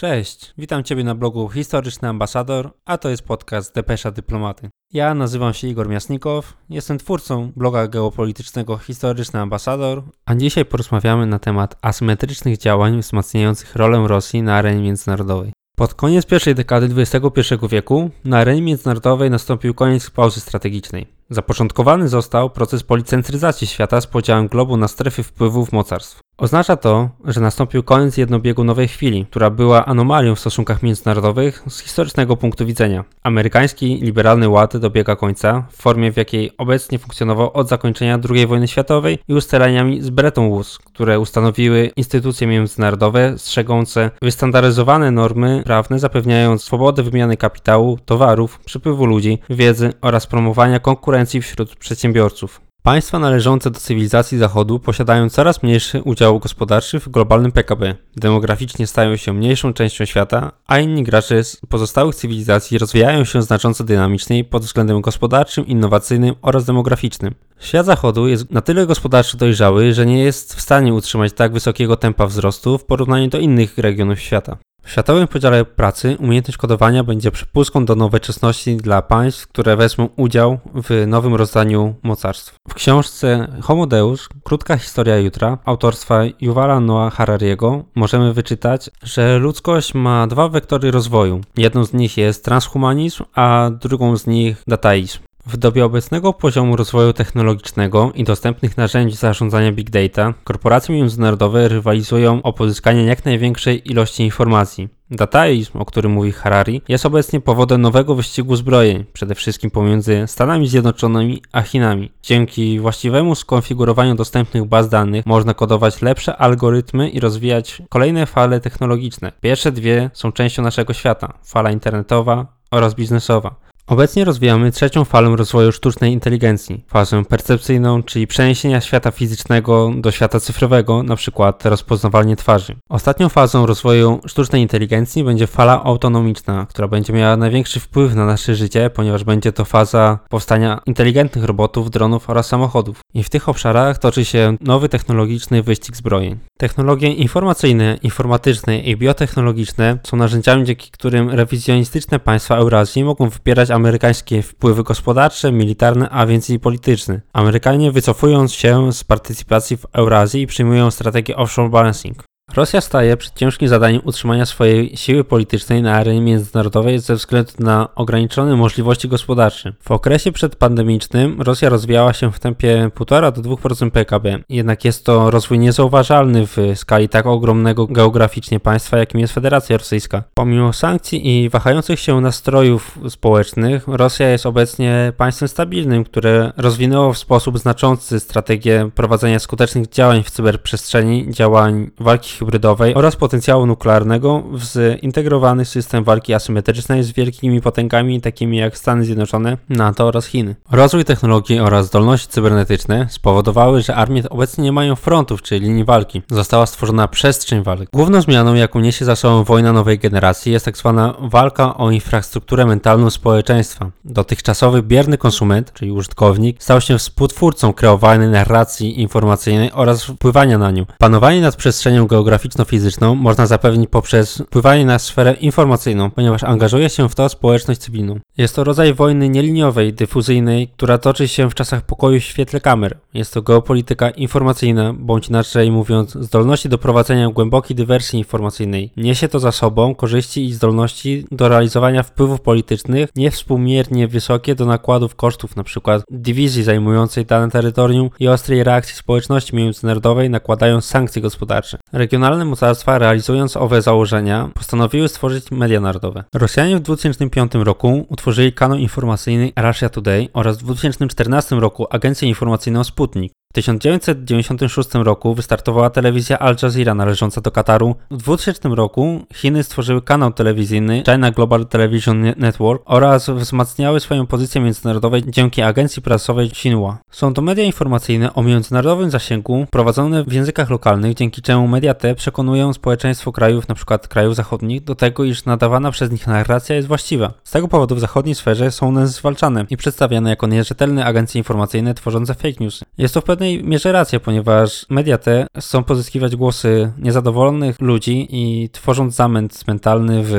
Cześć, witam Ciebie na blogu Historyczny Ambasador, a to jest podcast Depesza Dyplomaty. Ja nazywam się Igor Miasnikow, jestem twórcą bloga geopolitycznego Historyczny Ambasador, a dzisiaj porozmawiamy na temat asymetrycznych działań wzmacniających rolę Rosji na arenie międzynarodowej. Pod koniec pierwszej dekady XXI wieku na arenie międzynarodowej nastąpił koniec pauzy strategicznej. Zapoczątkowany został proces policentryzacji świata z podziałem globu na strefy wpływów mocarstw. Oznacza to, że nastąpił koniec jednobiegunowej chwili, która była anomalią w stosunkach międzynarodowych z historycznego punktu widzenia. Amerykański liberalny ład dobiega końca w formie, w jakiej obecnie funkcjonował od zakończenia II wojny światowej i ustaleniami z Bretton Woods, które ustanowiły instytucje międzynarodowe strzegące wystandaryzowane normy prawne zapewniając swobodę wymiany kapitału, towarów, przepływu ludzi, wiedzy oraz promowania konkurencji wśród przedsiębiorców. Państwa należące do cywilizacji Zachodu posiadają coraz mniejszy udział gospodarczy w globalnym PKB. Demograficznie stają się mniejszą częścią świata, a inni gracze z pozostałych cywilizacji rozwijają się znacząco dynamiczniej pod względem gospodarczym, innowacyjnym oraz demograficznym. Świat Zachodu jest na tyle gospodarczo dojrzały, że nie jest w stanie utrzymać tak wysokiego tempa wzrostu w porównaniu do innych regionów świata. W światowym podziale pracy umiejętność kodowania będzie przepustką do nowoczesności dla państw, które wezmą udział w nowym rozdaniu mocarstw. W książce Homo Deus, krótka historia jutra, autorstwa Yuvala Noah Harariego, możemy wyczytać, że ludzkość ma dwa wektory rozwoju. Jedną z nich jest transhumanizm, a drugą z nich dataizm. W dobie obecnego poziomu rozwoju technologicznego i dostępnych narzędzi zarządzania big data, korporacje międzynarodowe rywalizują o pozyskanie jak największej ilości informacji. Dataizm, o którym mówi Harari, jest obecnie powodem nowego wyścigu zbrojeń, przede wszystkim pomiędzy Stanami Zjednoczonymi a Chinami. Dzięki właściwemu skonfigurowaniu dostępnych baz danych można kodować lepsze algorytmy i rozwijać kolejne fale technologiczne. Pierwsze dwie są częścią naszego świata: fala internetowa oraz biznesowa. Obecnie rozwijamy trzecią falę rozwoju sztucznej inteligencji, fazę percepcyjną, czyli przeniesienia świata fizycznego do świata cyfrowego, np. rozpoznawanie twarzy. Ostatnią fazą rozwoju sztucznej inteligencji będzie fala autonomiczna, która będzie miała największy wpływ na nasze życie, ponieważ będzie to faza powstania inteligentnych robotów, dronów oraz samochodów. I w tych obszarach toczy się nowy technologiczny wyścig zbrojeń. Technologie informacyjne, informatyczne i biotechnologiczne są narzędziami, dzięki którym rewizjonistyczne państwa Eurazji mogą wybierać amerykańskie wpływy gospodarcze, militarne, a więc i polityczne. Amerykanie wycofują się z partycypacji w Eurazji przyjmują strategię offshore balancing. Rosja staje przed ciężkim zadaniem utrzymania swojej siły politycznej na arenie międzynarodowej ze względu na ograniczone możliwości gospodarcze. W okresie przedpandemicznym Rosja rozwijała się w tempie 1,5 do 2% PKB, jednak jest to rozwój niezauważalny w skali tak ogromnego geograficznie państwa, jakim jest Federacja Rosyjska. Pomimo sankcji i wahających się nastrojów społecznych, Rosja jest obecnie państwem stabilnym, które rozwinęło w sposób znaczący strategię prowadzenia skutecznych działań w cyberprzestrzeni, działań walki hybrydowej oraz potencjału nuklearnego w zintegrowany system walki asymetrycznej z wielkimi potęgami takimi jak Stany Zjednoczone, NATO oraz Chiny. Rozwój technologii oraz zdolności cybernetyczne spowodowały, że armie obecnie nie mają frontów czy linii walki. Została stworzona przestrzeń walk. Główną zmianą, jaką niesie za sobą wojna nowej generacji jest tak zwana walka o infrastrukturę mentalną społeczeństwa. Dotychczasowy bierny konsument, czyli użytkownik, stał się współtwórcą kreowanej narracji informacyjnej oraz wpływania na nią. Panowanie nad przestrzenią geograficzną geograficzno-fizyczną można zapewnić poprzez wpływanie na sferę informacyjną, ponieważ angażuje się w to społeczność cywilną. Jest to rodzaj wojny nieliniowej, dyfuzyjnej, która toczy się w czasach pokoju w świetle kamer. Jest to geopolityka informacyjna, bądź inaczej mówiąc, zdolności do prowadzenia głębokiej dywersji informacyjnej. Niesie to za sobą korzyści i zdolności do realizowania wpływów politycznych niewspółmiernie wysokie do nakładów kosztów, np. dywizji zajmującej dane terytorium i ostrej reakcji społeczności międzynarodowej nakładają sankcje gospodarcze. Regionalne mocarstwa, realizując owe założenia, postanowiły stworzyć media narodowe. Rosjanie w 2005 roku utworzyli kanał informacyjny Russia Today oraz w 2014 roku agencję informacyjną Sputnik. W 1996 roku wystartowała telewizja Al Jazeera należąca do Kataru. W 2000 roku Chiny stworzyły kanał telewizyjny China Global Television Network oraz wzmacniały swoją pozycję międzynarodowej dzięki agencji prasowej Xinhua. Są to media informacyjne o międzynarodowym zasięgu prowadzone w językach lokalnych, dzięki czemu media te przekonują społeczeństwo krajów, np. krajów zachodnich, do tego, iż nadawana przez nich narracja jest właściwa. Z tego powodu w zachodniej sferze są one zwalczane i przedstawiane jako nierzetelne agencje informacyjne tworzące fake news. Jest to w pewnej pewnej mierze rację, ponieważ media te chcą pozyskiwać głosy niezadowolonych ludzi i tworząc zamęt mentalny w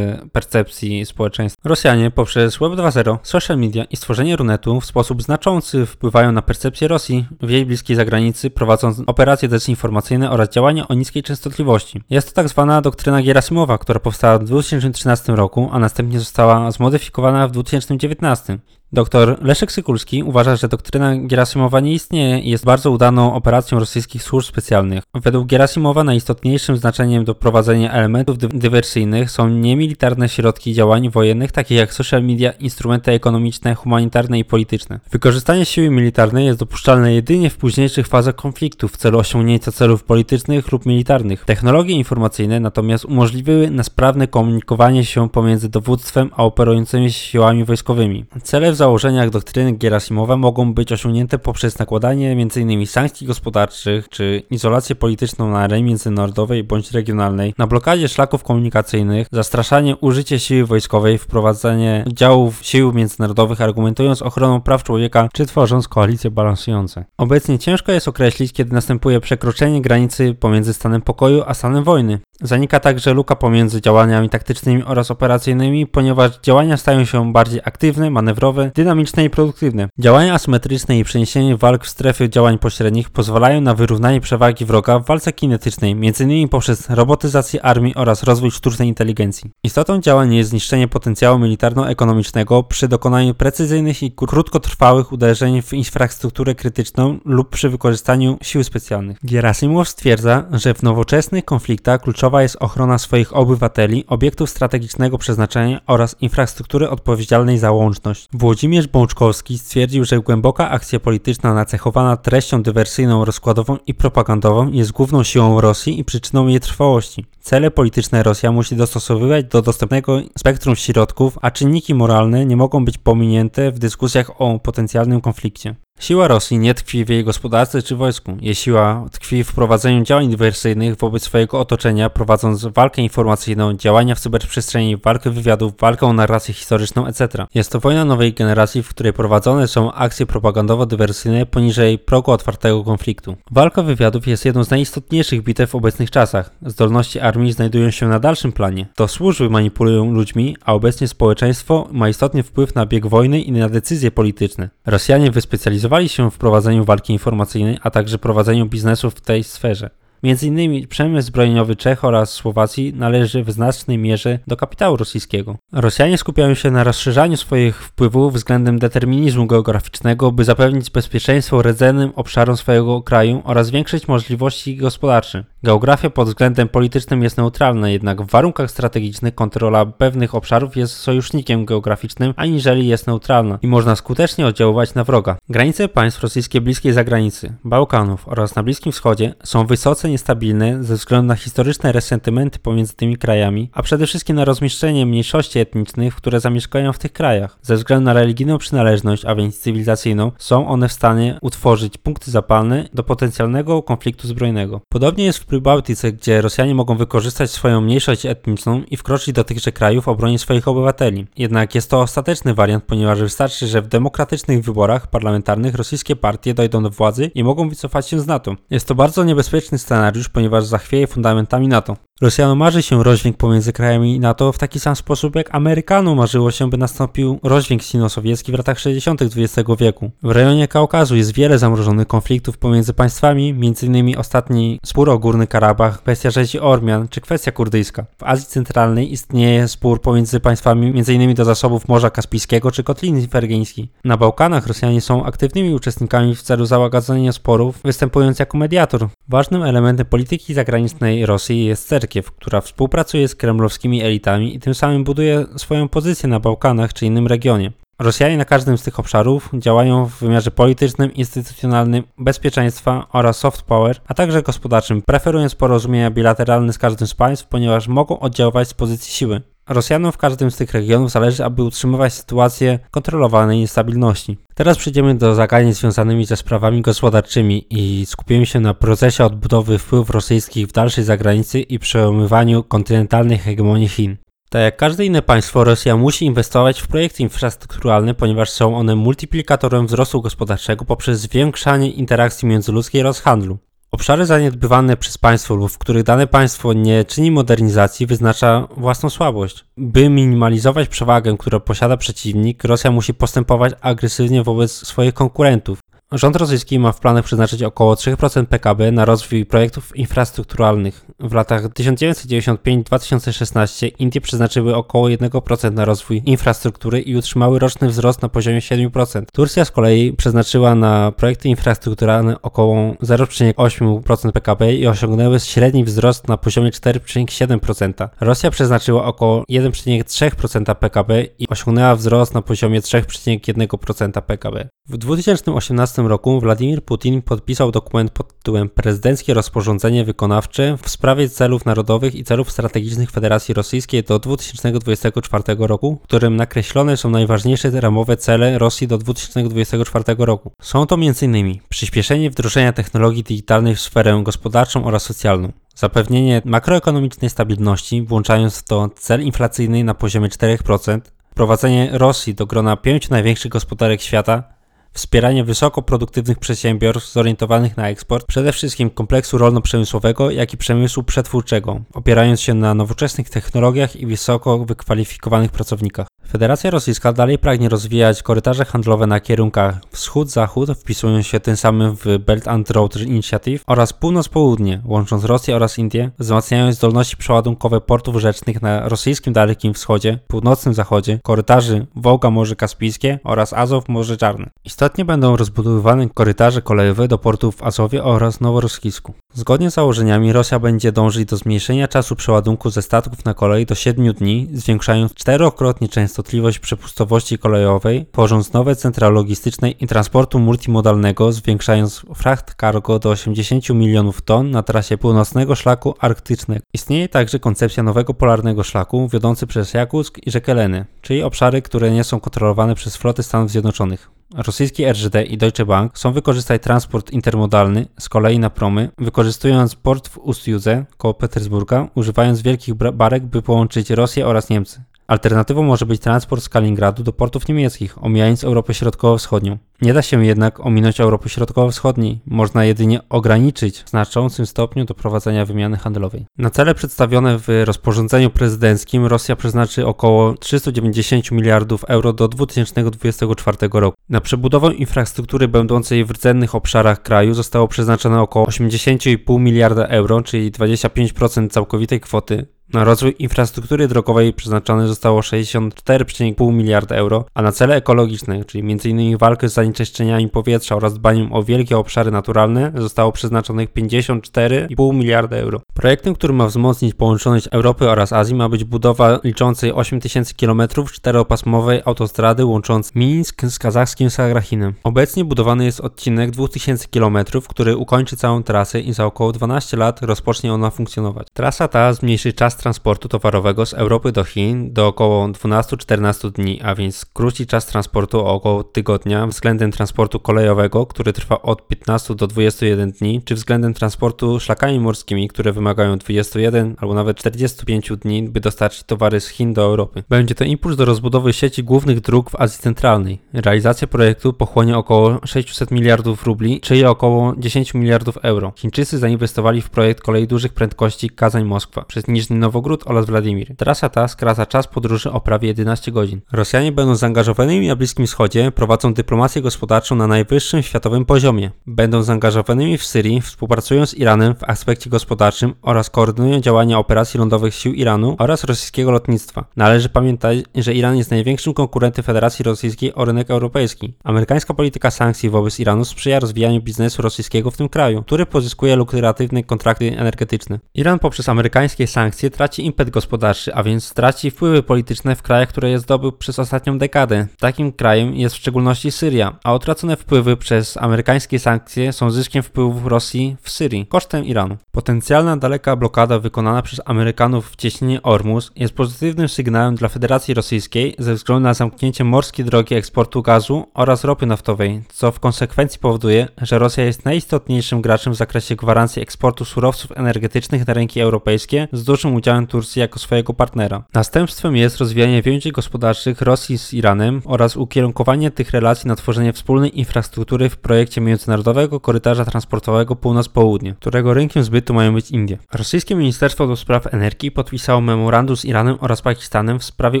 percepcji społeczeństwa. Rosjanie poprzez Web 2.0, social media i stworzenie Runetu w sposób znaczący wpływają na percepcję Rosji w jej bliskiej zagranicy, prowadząc operacje dezinformacyjne oraz działania o niskiej częstotliwości. Jest to tak zwana doktryna Gerasimowa, która powstała w 2013 roku, a następnie została zmodyfikowana w 2019. Dr Leszek Sykulski uważa, że doktryna Gerasimowa nie istnieje i jest bardzo udaną operacją rosyjskich służb specjalnych. Według Gerasimowa najistotniejszym znaczeniem do prowadzenia elementów dy dywersyjnych są niemilitarne środki działań wojennych, takie jak social media, instrumenty ekonomiczne, humanitarne i polityczne. Wykorzystanie siły militarnej jest dopuszczalne jedynie w późniejszych fazach konfliktu w celu osiągnięcia celów politycznych lub militarnych. Technologie informacyjne natomiast umożliwiły na sprawne komunikowanie się pomiędzy dowództwem a operującymi siłami wojskowymi. Cele w założeniach doktryny Gerasimowa mogą być osiągnięte poprzez nakładanie m.in. sankcji gospodarczych czy izolację polityczną na arenie międzynarodowej bądź regionalnej, na blokadzie szlaków komunikacyjnych, zastraszanie użycie siły wojskowej, wprowadzenie działów sił międzynarodowych argumentując ochroną praw człowieka czy tworząc koalicje balansujące. Obecnie ciężko jest określić, kiedy następuje przekroczenie granicy pomiędzy stanem pokoju a stanem wojny. Zanika także luka pomiędzy działaniami taktycznymi oraz operacyjnymi, ponieważ działania stają się bardziej aktywne, manewrowe, dynamiczne i produktywne. Działania asymetryczne i przeniesienie walk w strefy działań pośrednich pozwalają na wyrównanie przewagi wroga w walce kinetycznej, m.in. poprzez robotyzację armii oraz rozwój sztucznej inteligencji. Istotą działań jest zniszczenie potencjału militarno-ekonomicznego przy dokonaniu precyzyjnych i krótkotrwałych uderzeń w infrastrukturę krytyczną lub przy wykorzystaniu sił specjalnych. Gerasimow stwierdza, że w nowoczesnych konfliktach kluczowa jest ochrona swoich obywateli, obiektów strategicznego przeznaczenia oraz infrastruktury odpowiedzialnej za łączność. Włodzimierz Bączkowski stwierdził, że głęboka akcja polityczna nacechowana treścią dywersyjną, rozkładową i propagandową jest główną siłą Rosji i przyczyną jej trwałości. Cele polityczne Rosja musi dostosowywać do dostępnego spektrum środków, a czynniki moralne nie mogą być pominięte w dyskusjach o potencjalnym konflikcie. Siła Rosji nie tkwi w jej gospodarce czy wojsku. Jej siła tkwi w prowadzeniu działań dywersyjnych wobec swojego otoczenia, prowadząc walkę informacyjną, działania w cyberprzestrzeni, walkę wywiadów, walkę o narrację historyczną, etc. Jest to wojna nowej generacji, w której prowadzone są akcje propagandowo-dywersyjne poniżej progu otwartego konfliktu. Walka wywiadów jest jedną z najistotniejszych bitew w obecnych czasach. Zdolności armii znajdują się na dalszym planie. To służby manipulują ludźmi, a obecnie społeczeństwo ma istotny wpływ na bieg wojny i na decyzje polityczne. Rosjanie wyspecjalizowali specjalizowali się w prowadzeniu walki informacyjnej, a także prowadzeniu biznesu w tej sferze. Między innymi przemysł zbrojeniowy Czech oraz Słowacji należy w znacznej mierze do kapitału rosyjskiego. Rosjanie skupiają się na rozszerzaniu swoich wpływów względem determinizmu geograficznego, by zapewnić bezpieczeństwo rdzennym obszarom swojego kraju oraz zwiększyć możliwości gospodarcze. Geografia pod względem politycznym jest neutralna, jednak w warunkach strategicznych kontrola pewnych obszarów jest sojusznikiem geograficznym, aniżeli jest neutralna i można skutecznie oddziaływać na wroga. Granice państw rosyjskiej bliskiej zagranicy, Bałkanów oraz na Bliskim Wschodzie są wysoce niestabilne ze względu na historyczne resentymenty pomiędzy tymi krajami, a przede wszystkim na rozmieszczenie mniejszości etnicznych, które zamieszkają w tych krajach. Ze względu na religijną przynależność, a więc cywilizacyjną, są one w stanie utworzyć punkty zapalne do potencjalnego konfliktu zbrojnego. Podobnie jest w Bałtyce, gdzie Rosjanie mogą wykorzystać swoją mniejszość etniczną i wkroczyć do tychże krajów w obronie swoich obywateli. Jednak jest to ostateczny wariant, ponieważ wystarczy, że w demokratycznych wyborach parlamentarnych rosyjskie partie dojdą do władzy i mogą wycofać się z NATO. Jest to bardzo niebezpieczny scenariusz, ponieważ zachwieje fundamentami NATO. Rosjanom marzy się rozdźwięk pomiędzy krajami NATO w taki sam sposób, jak Amerykanom marzyło się, by nastąpił rozdźwięk sino-sowiecki w latach 60. XX wieku. W rejonie Kaukazu jest wiele zamrożonych konfliktów pomiędzy państwami, m.in. ostatni spór o Górny Karabach, kwestia rzezi Ormian czy kwestia kurdyjska. W Azji Centralnej istnieje spór pomiędzy państwami m.in. do zasobów Morza Kaspijskiego czy Kotliny Fergeńskiej. Na Bałkanach Rosjanie są aktywnymi uczestnikami w celu załagadzenia sporów, występując jako mediator. Ważnym elementem polityki zagranicznej Rosji jest cerkiew, która współpracuje z kremlowskimi elitami i tym samym buduje swoją pozycję na Bałkanach czy innym regionie. Rosjanie na każdym z tych obszarów działają w wymiarze politycznym, instytucjonalnym, bezpieczeństwa oraz soft power, a także gospodarczym, preferując porozumienia bilateralne z każdym z państw, ponieważ mogą oddziaływać z pozycji siły. Rosjanom w każdym z tych regionów zależy, aby utrzymywać sytuację kontrolowanej niestabilności. Teraz przejdziemy do zagadnień związanymi ze sprawami gospodarczymi i skupimy się na procesie odbudowy wpływów rosyjskich w dalszej zagranicy i przełamywaniu kontynentalnej hegemonii Chin. Tak jak każde inne państwo, Rosja musi inwestować w projekty infrastrukturalne, ponieważ są one multiplikatorem wzrostu gospodarczego poprzez zwiększanie interakcji międzyludzkiej oraz handlu. Obszary zaniedbywane przez państwo lub w których dane państwo nie czyni modernizacji wyznacza własną słabość. By minimalizować przewagę, którą posiada przeciwnik, Rosja musi postępować agresywnie wobec swoich konkurentów. Rząd rosyjski ma w planach przeznaczyć około 3% PKB na rozwój projektów infrastrukturalnych. W latach 1995-2016 Indie przeznaczyły około 1% na rozwój infrastruktury i utrzymały roczny wzrost na poziomie 7%. Turcja z kolei przeznaczyła na projekty infrastrukturalne około 0,8% PKB i osiągnęły średni wzrost na poziomie 4,7%. Rosja przeznaczyła około 1,3% PKB i osiągnęła wzrost na poziomie 3,1% PKB. W 2018 roku Władimir Putin podpisał dokument pod tytułem Prezydenckie rozporządzenie wykonawcze w sprawie celów narodowych i celów strategicznych Federacji Rosyjskiej do 2024 roku, w którym nakreślone są najważniejsze ramowe cele Rosji do 2024 roku. Są to m.in. przyspieszenie wdrożenia technologii digitalnych w sferę gospodarczą oraz socjalną, zapewnienie makroekonomicznej stabilności, włączając w to cel inflacyjny na poziomie 4%, wprowadzenie Rosji do grona pięciu największych gospodarek świata, wspieranie wysoko produktywnych przedsiębiorstw zorientowanych na eksport, przede wszystkim kompleksu rolno-przemysłowego, jak i przemysłu przetwórczego, opierając się na nowoczesnych technologiach i wysoko wykwalifikowanych pracownikach. Federacja Rosyjska dalej pragnie rozwijać korytarze handlowe na kierunkach wschód-zachód, wpisując się tym samym w Belt and Road Initiative oraz północ-południe, łącząc Rosję oraz Indię, wzmacniając zdolności przeładunkowe portów rzecznych na rosyjskim Dalekim Wschodzie, północnym zachodzie, korytarzy Wołga-Morze Kaspijskie oraz Azow-Morze Czarne. Istotnie będą rozbudowywane korytarze kolejowe do portów w Azowie oraz Noworoskisku. Zgodnie z założeniami Rosja będzie dążyć do zmniejszenia czasu przeładunku ze statków na kolej do 7 dni, zwiększając czterokrotnie częstotliwość przepustowości kolejowej, tworząc nowe centra logistyczne i transportu multimodalnego, zwiększając fracht cargo do 80 milionów ton na trasie północnego szlaku arktycznego. Istnieje także koncepcja nowego polarnego szlaku wiodący przez Jakusk i rzekę Leny, czyli obszary, które nie są kontrolowane przez floty Stanów Zjednoczonych. Rosyjski RZD i Deutsche Bank chcą wykorzystać transport intermodalny z kolei na promy, wykorzystując port w Ustjudze koło Petersburga, używając wielkich barek, by połączyć Rosję oraz Niemcy. Alternatywą może być transport z Kaliningradu do portów niemieckich, omijając Europę Środkowo-Wschodnią. Nie da się jednak ominąć Europy Środkowo-Wschodniej. Można jedynie ograniczyć w znaczącym stopniu doprowadzenia wymiany handlowej. Na cele przedstawione w rozporządzeniu prezydenckim Rosja przeznaczy około 390 miliardów euro do 2024 roku. Na przebudowę infrastruktury będącej w rdzennych obszarach kraju zostało przeznaczone około 80,5 miliarda euro, czyli 25% całkowitej kwoty. Na rozwój infrastruktury drogowej przeznaczone zostało 64,5 miliarda euro, a na cele ekologiczne, czyli m.in. walkę z zanieczyszczeniami powietrza oraz dbaniem o wielkie obszary naturalne, zostało przeznaczonych 54,5 miliarda euro. Projektem, który ma wzmocnić połączoność Europy oraz Azji, ma być budowa liczącej 8000 km czteropasmowej autostrady łączącej Mińsk z kazachskim Sagrachinem. Obecnie budowany jest odcinek 2000 km, który ukończy całą trasę i za około 12 lat rozpocznie ona funkcjonować. Trasa ta zmniejszy czas transportu towarowego z Europy do Chin do około 12-14 dni, a więc skróci czas transportu o około tygodnia względem transportu kolejowego, który trwa od 15 do 21 dni, czy względem transportu szlakami morskimi, które wymagają 21 albo nawet 45 dni, by dostarczyć towary z Chin do Europy. Będzie to impuls do rozbudowy sieci głównych dróg w Azji Centralnej. Realizacja projektu pochłonie około 600 miliardów rubli, czyli około 10 miliardów euro. Chińczycy zainwestowali w projekt kolei dużych prędkości Kazań-Moskwa przez Niżny Nowogród oraz Wladimir. Trasa ta skraca czas podróży o prawie 11 godzin. Rosjanie będą zaangażowanymi na Bliskim Wschodzie, prowadzą dyplomację gospodarczą na najwyższym światowym poziomie. Będą zaangażowanymi w Syrii, współpracują z Iranem w aspekcie gospodarczym oraz koordynują działania operacji lądowych sił Iranu oraz rosyjskiego lotnictwa. Należy pamiętać, że Iran jest największym konkurentem Federacji Rosyjskiej o rynek europejski. Amerykańska polityka sankcji wobec Iranu sprzyja rozwijaniu biznesu rosyjskiego w tym kraju, który pozyskuje lukratywne kontrakty energetyczne. Iran poprzez amerykańskie sankcje traci impet gospodarczy, a więc straci wpływy polityczne w krajach, które je zdobył przez ostatnią dekadę. Takim krajem jest w szczególności Syria, a utracone wpływy przez amerykańskie sankcje są zyskiem wpływów Rosji w Syrii, kosztem Iranu. Potencjalna daleka blokada wykonana przez Amerykanów w cieśninie Ormus jest pozytywnym sygnałem dla Federacji Rosyjskiej ze względu na zamknięcie morskiej drogi eksportu gazu oraz ropy naftowej, co w konsekwencji powoduje, że Rosja jest najistotniejszym graczem w zakresie gwarancji eksportu surowców energetycznych na rynki europejskie z dużym udziałem udziałem Turcji jako swojego partnera. Następstwem jest rozwijanie więzi gospodarczych Rosji z Iranem oraz ukierunkowanie tych relacji na tworzenie wspólnej infrastruktury w projekcie międzynarodowego korytarza transportowego północ-południe, którego rynkiem zbytu mają być Indie. Rosyjskie Ministerstwo do Spraw Energii podpisało memorandum z Iranem oraz Pakistanem w sprawie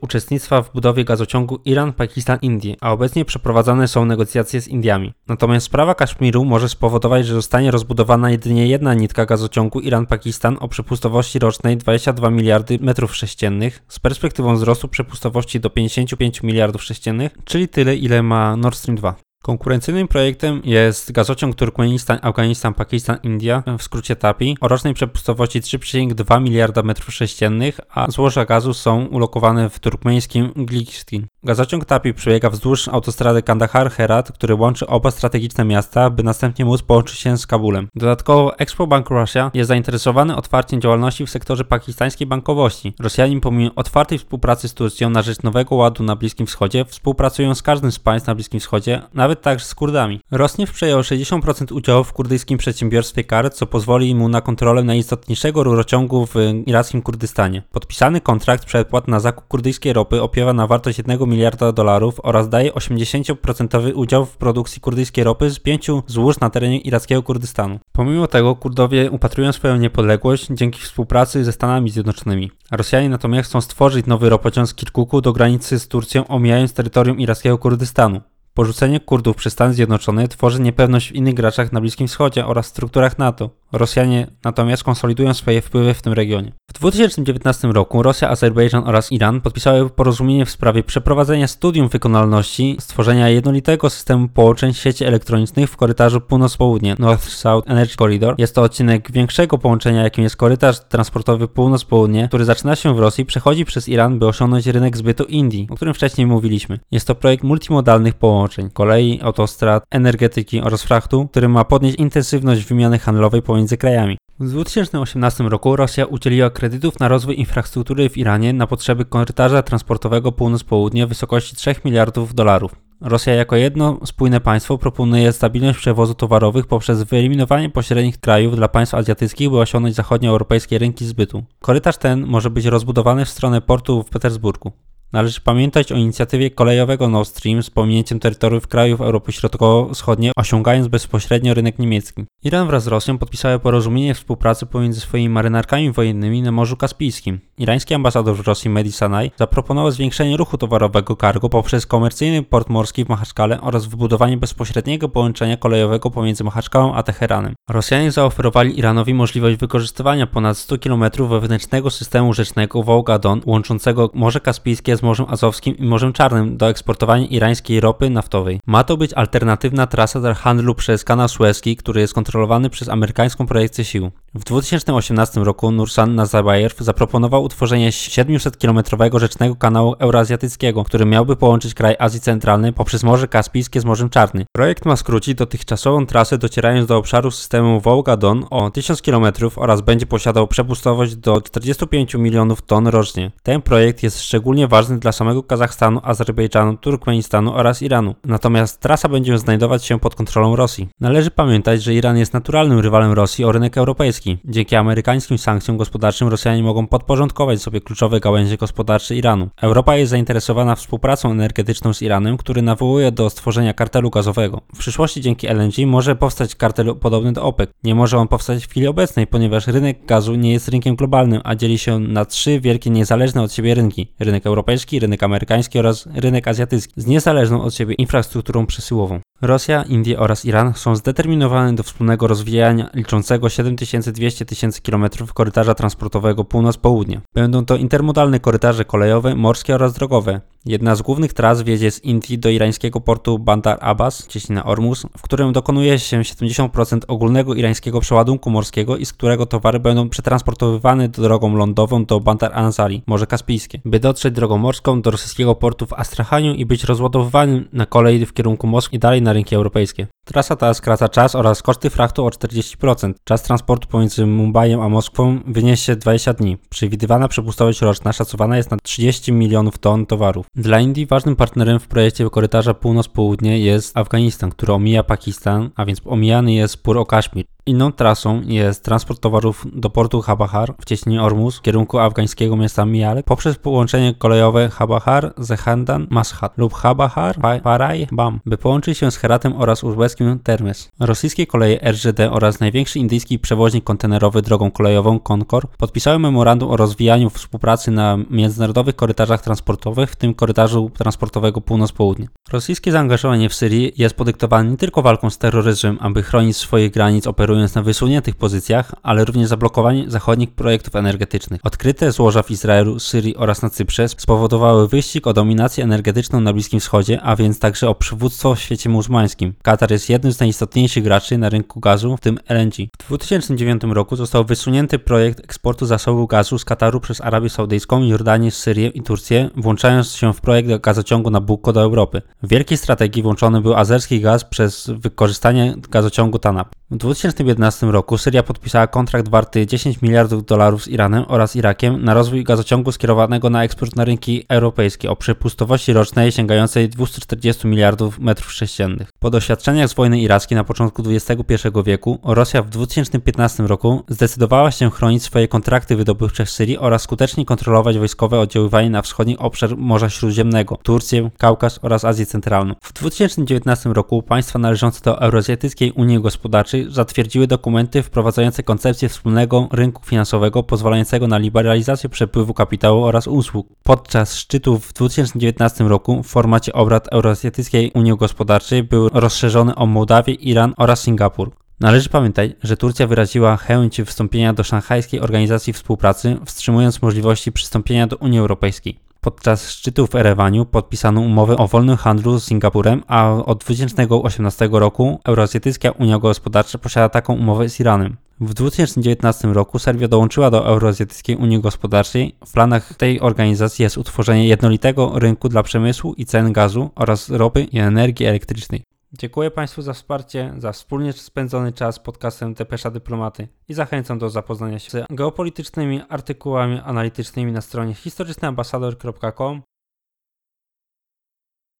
uczestnictwa w budowie gazociągu Iran-Pakistan-Indie, a obecnie przeprowadzane są negocjacje z Indiami. Natomiast sprawa Kaszmiru może spowodować, że zostanie rozbudowana jedynie jedna nitka gazociągu Iran-Pakistan o przepustowości rocznej 22 miliardy metrów sześciennych z perspektywą wzrostu przepustowości do 55 miliardów sześciennych, czyli tyle ile ma Nord Stream 2. Konkurencyjnym projektem jest gazociąg Turkmenistan, Afganistan, Pakistan, India, w skrócie TAPI, o rocznej przepustowości 3,2 miliarda metrów sześciennych, a złoża gazu są ulokowane w turkmeńskim Glikskin. Gazociąg TAPI przebiega wzdłuż autostrady Kandahar-Herat, który łączy oba strategiczne miasta, by następnie móc połączyć się z Kabulem. Dodatkowo Expo Bank Russia jest zainteresowany otwarciem działalności w sektorze pakistańskiej bankowości. Rosjanie pomimo otwartej współpracy z Turcją na rzecz nowego ładu na Bliskim Wschodzie współpracują z każdym z państw na Bliskim Wschodzie, nawet także z Kurdami. Rosniew przejął 60% udziału w kurdyjskim przedsiębiorstwie KAR, co pozwoli mu na kontrolę najistotniejszego rurociągu w irackim Kurdystanie. Podpisany kontrakt przedpłat na zakup kurdyjskiej ropy opiewa na wartość 1 miliarda dolarów oraz daje 80% udział w produkcji kurdyjskiej ropy z pięciu złóż na terenie irackiego Kurdystanu. Pomimo tego Kurdowie upatrują swoją niepodległość dzięki współpracy ze Stanami Zjednoczonymi. Rosjanie natomiast chcą stworzyć nowy ropociąg z Kirkuku do granicy z Turcją, omijając terytorium irackiego Kurdystanu. Porzucenie Kurdów przez Stany Zjednoczone tworzy niepewność w innych graczach na Bliskim Wschodzie oraz strukturach NATO. Rosjanie natomiast konsolidują swoje wpływy w tym regionie. W 2019 roku Rosja, Azerbejdżan oraz Iran podpisały porozumienie w sprawie przeprowadzenia studium wykonalności stworzenia jednolitego systemu połączeń sieci elektronicznych w korytarzu północ-południe North-South Energy Corridor. Jest to odcinek większego połączenia, jakim jest korytarz transportowy północ-południe, który zaczyna się w Rosji, przechodzi przez Iran, by osiągnąć rynek zbytu Indii, o którym wcześniej mówiliśmy. Jest to projekt multimodalnych połączeń kolei, autostrad, energetyki oraz frachtu, który ma podnieść intensywność wymiany handlowej pomiędzy krajami. W 2018 roku Rosja udzieliła kredytów na rozwój infrastruktury w Iranie na potrzeby korytarza transportowego północ-południe w wysokości 3 miliardów dolarów. Rosja jako jedno spójne państwo proponuje stabilność przewozu towarowych poprzez wyeliminowanie pośrednich krajów dla państw azjatyckich, by osiągnąć zachodnioeuropejskie rynki zbytu. Korytarz ten może być rozbudowany w stronę portu w Petersburgu. Należy pamiętać o inicjatywie kolejowego Nord Stream z pominięciem terytoriów krajów Europy Środkowo-Wschodniej, osiągając bezpośrednio rynek niemiecki. Iran wraz z Rosją podpisały porozumienie współpracy pomiędzy swoimi marynarkami wojennymi na Morzu Kaspijskim. Irański ambasador w Rosji Mehdi Sanai zaproponował zwiększenie ruchu towarowego cargo poprzez komercyjny port morski w Machaczkale oraz wybudowanie bezpośredniego połączenia kolejowego pomiędzy Machaczkalą a Teheranem. Rosjanie zaoferowali Iranowi możliwość wykorzystywania ponad 100 km wewnętrznego systemu rzecznego Wołga-Don łączącego Morze Kaspijskie z Morzem Azowskim i Morzem Czarnym do eksportowania irańskiej ropy naftowej. Ma to być alternatywna trasa dla handlu przez kanał Suezki, który jest kontrolowany przez amerykańską projekcję sił. W 2018 roku Nursan Nazarbayev zaproponował utworzenie 700-kilometrowego rzecznego kanału euroazjatyckiego, który miałby połączyć kraj Azji Centralnej poprzez Morze Kaspijskie z Morzem Czarnym. Projekt ma skrócić dotychczasową trasę docierając do obszaru systemu Wołga-Don o 1000 km oraz będzie posiadał przepustowość do 45 milionów ton rocznie. Ten projekt jest szczególnie ważny dla samego Kazachstanu, Azerbejdżanu, Turkmenistanu oraz Iranu. Natomiast trasa będzie znajdować się pod kontrolą Rosji. Należy pamiętać, że Iran jest naturalnym rywalem Rosji o rynek europejski. Dzięki amerykańskim sankcjom gospodarczym Rosjanie mogą podporządkować sobie kluczowe gałęzie gospodarcze Iranu. Europa jest zainteresowana współpracą energetyczną z Iranem, który nawołuje do stworzenia kartelu gazowego. W przyszłości dzięki LNG może powstać kartel podobny do OPEC. Nie może on powstać w chwili obecnej, ponieważ rynek gazu nie jest rynkiem globalnym, a dzieli się na trzy wielkie niezależne od siebie rynki: rynek europejski, rynek amerykański oraz rynek azjatycki z niezależną od siebie infrastrukturą przesyłową. Rosja, Indie oraz Iran są zdeterminowane do wspólnego rozwijania liczącego 7200 tysięcy km korytarza transportowego północ-południe. Będą to intermodalne korytarze kolejowe, morskie oraz drogowe. Jedna z głównych tras wiedzie z Indii do irańskiego portu Bandar Abbas, cieśnina Ormus, w którym dokonuje się 70% ogólnego irańskiego przeładunku morskiego i z którego towary będą przetransportowywane drogą lądową do Bandar Ansari, Morze Kaspijskie, by dotrzeć drogą morską do rosyjskiego portu w Astrachaniu i być rozładowywanym na kolei w kierunku Moskwy i dalej na rynki europejskie. Trasa ta skraca czas oraz koszty frachtu o 40%. Czas transportu pomiędzy Mumbajem a Moskwą wyniesie 20 dni. Przewidywana przepustowość roczna szacowana jest na 30 milionów ton towarów. Dla Indii ważnym partnerem w projekcie korytarza północ-południe jest Afganistan, który omija Pakistan, a więc omijany jest spór o Kaszmir. Inną trasą jest transport towarów do portu Habahar w cieśninie Ormus w kierunku afgańskiego miasta Mialek poprzez połączenie kolejowe Habahar, Zehandan, Mashat lub Habahar, Parai, Bam, by połączyć się z Heratem oraz uzbeckim Termes. Rosyjskie koleje RŽD oraz największy indyjski przewoźnik kontenerowy drogą kolejową Concor podpisały memorandum o rozwijaniu współpracy na międzynarodowych korytarzach transportowych, w tym korytarzu transportowego północ-południe. Rosyjskie zaangażowanie w Syrii jest podyktowane nie tylko walką z terroryzmem, aby chronić swoich granic operując na wysuniętych pozycjach, ale również zablokowanie zachodnich projektów energetycznych. Odkryte złoża w Izraelu, Syrii oraz na Cyprze spowodowały wyścig o dominację energetyczną na Bliskim Wschodzie, a więc także o przywództwo w świecie muzułmańskim. Katar jest jednym z najistotniejszych graczy na rynku gazu, w tym LNG. W 2009 roku został wysunięty projekt eksportu zasobu gazu z Kataru przez Arabię Saudyjską, Jordanię, Syrię i Turcję, włączając się w projekt gazociągu Nabucco do Europy. W wielkiej strategii włączony był azerski gaz przez wykorzystanie gazociągu TANAP. W 2011 roku Syria podpisała kontrakt warty 10 miliardów dolarów z Iranem oraz Irakiem na rozwój gazociągu skierowanego na eksport na rynki europejskie o przepustowości rocznej sięgającej 240 miliardów metrów sześciennych. Po doświadczeniach z wojny irackiej na początku XXI wieku Rosja w 2015 roku zdecydowała się chronić swoje kontrakty wydobywcze w Syrii oraz skutecznie kontrolować wojskowe oddziaływanie na wschodni obszar Morza Śródziemnego, Turcję, Kaukaz oraz Azję Centralną. W 2019 roku państwa należące do Euroazjatyckiej Unii Gospodarczej zatwierdziły dokumenty wprowadzające koncepcję wspólnego rynku finansowego pozwalającego na liberalizację przepływu kapitału oraz usług. Podczas szczytu w 2019 roku w formacie obrad Euroazjatyckiej Unii Gospodarczej był rozszerzony o Mołdawię, Iran oraz Singapur. Należy pamiętać, że Turcja wyraziła chęć wstąpienia do Szanghajskiej Organizacji Współpracy, wstrzymując możliwości przystąpienia do Unii Europejskiej. Podczas szczytu w Erewaniu podpisano umowę o wolnym handlu z Singapurem, a od 2018 roku Euroazjatycka Unia Gospodarcza posiada taką umowę z Iranem. W 2019 roku Serbia dołączyła do Euroazjatyckiej Unii Gospodarczej. W planach tej organizacji jest utworzenie jednolitego rynku dla przemysłu i cen gazu oraz ropy i energii elektrycznej. Dziękuję Państwu za wsparcie, za wspólnie spędzony czas podcastem Depesza Dyplomaty i zachęcam do zapoznania się z geopolitycznymi artykułami analitycznymi na stronie historycznyambasador.com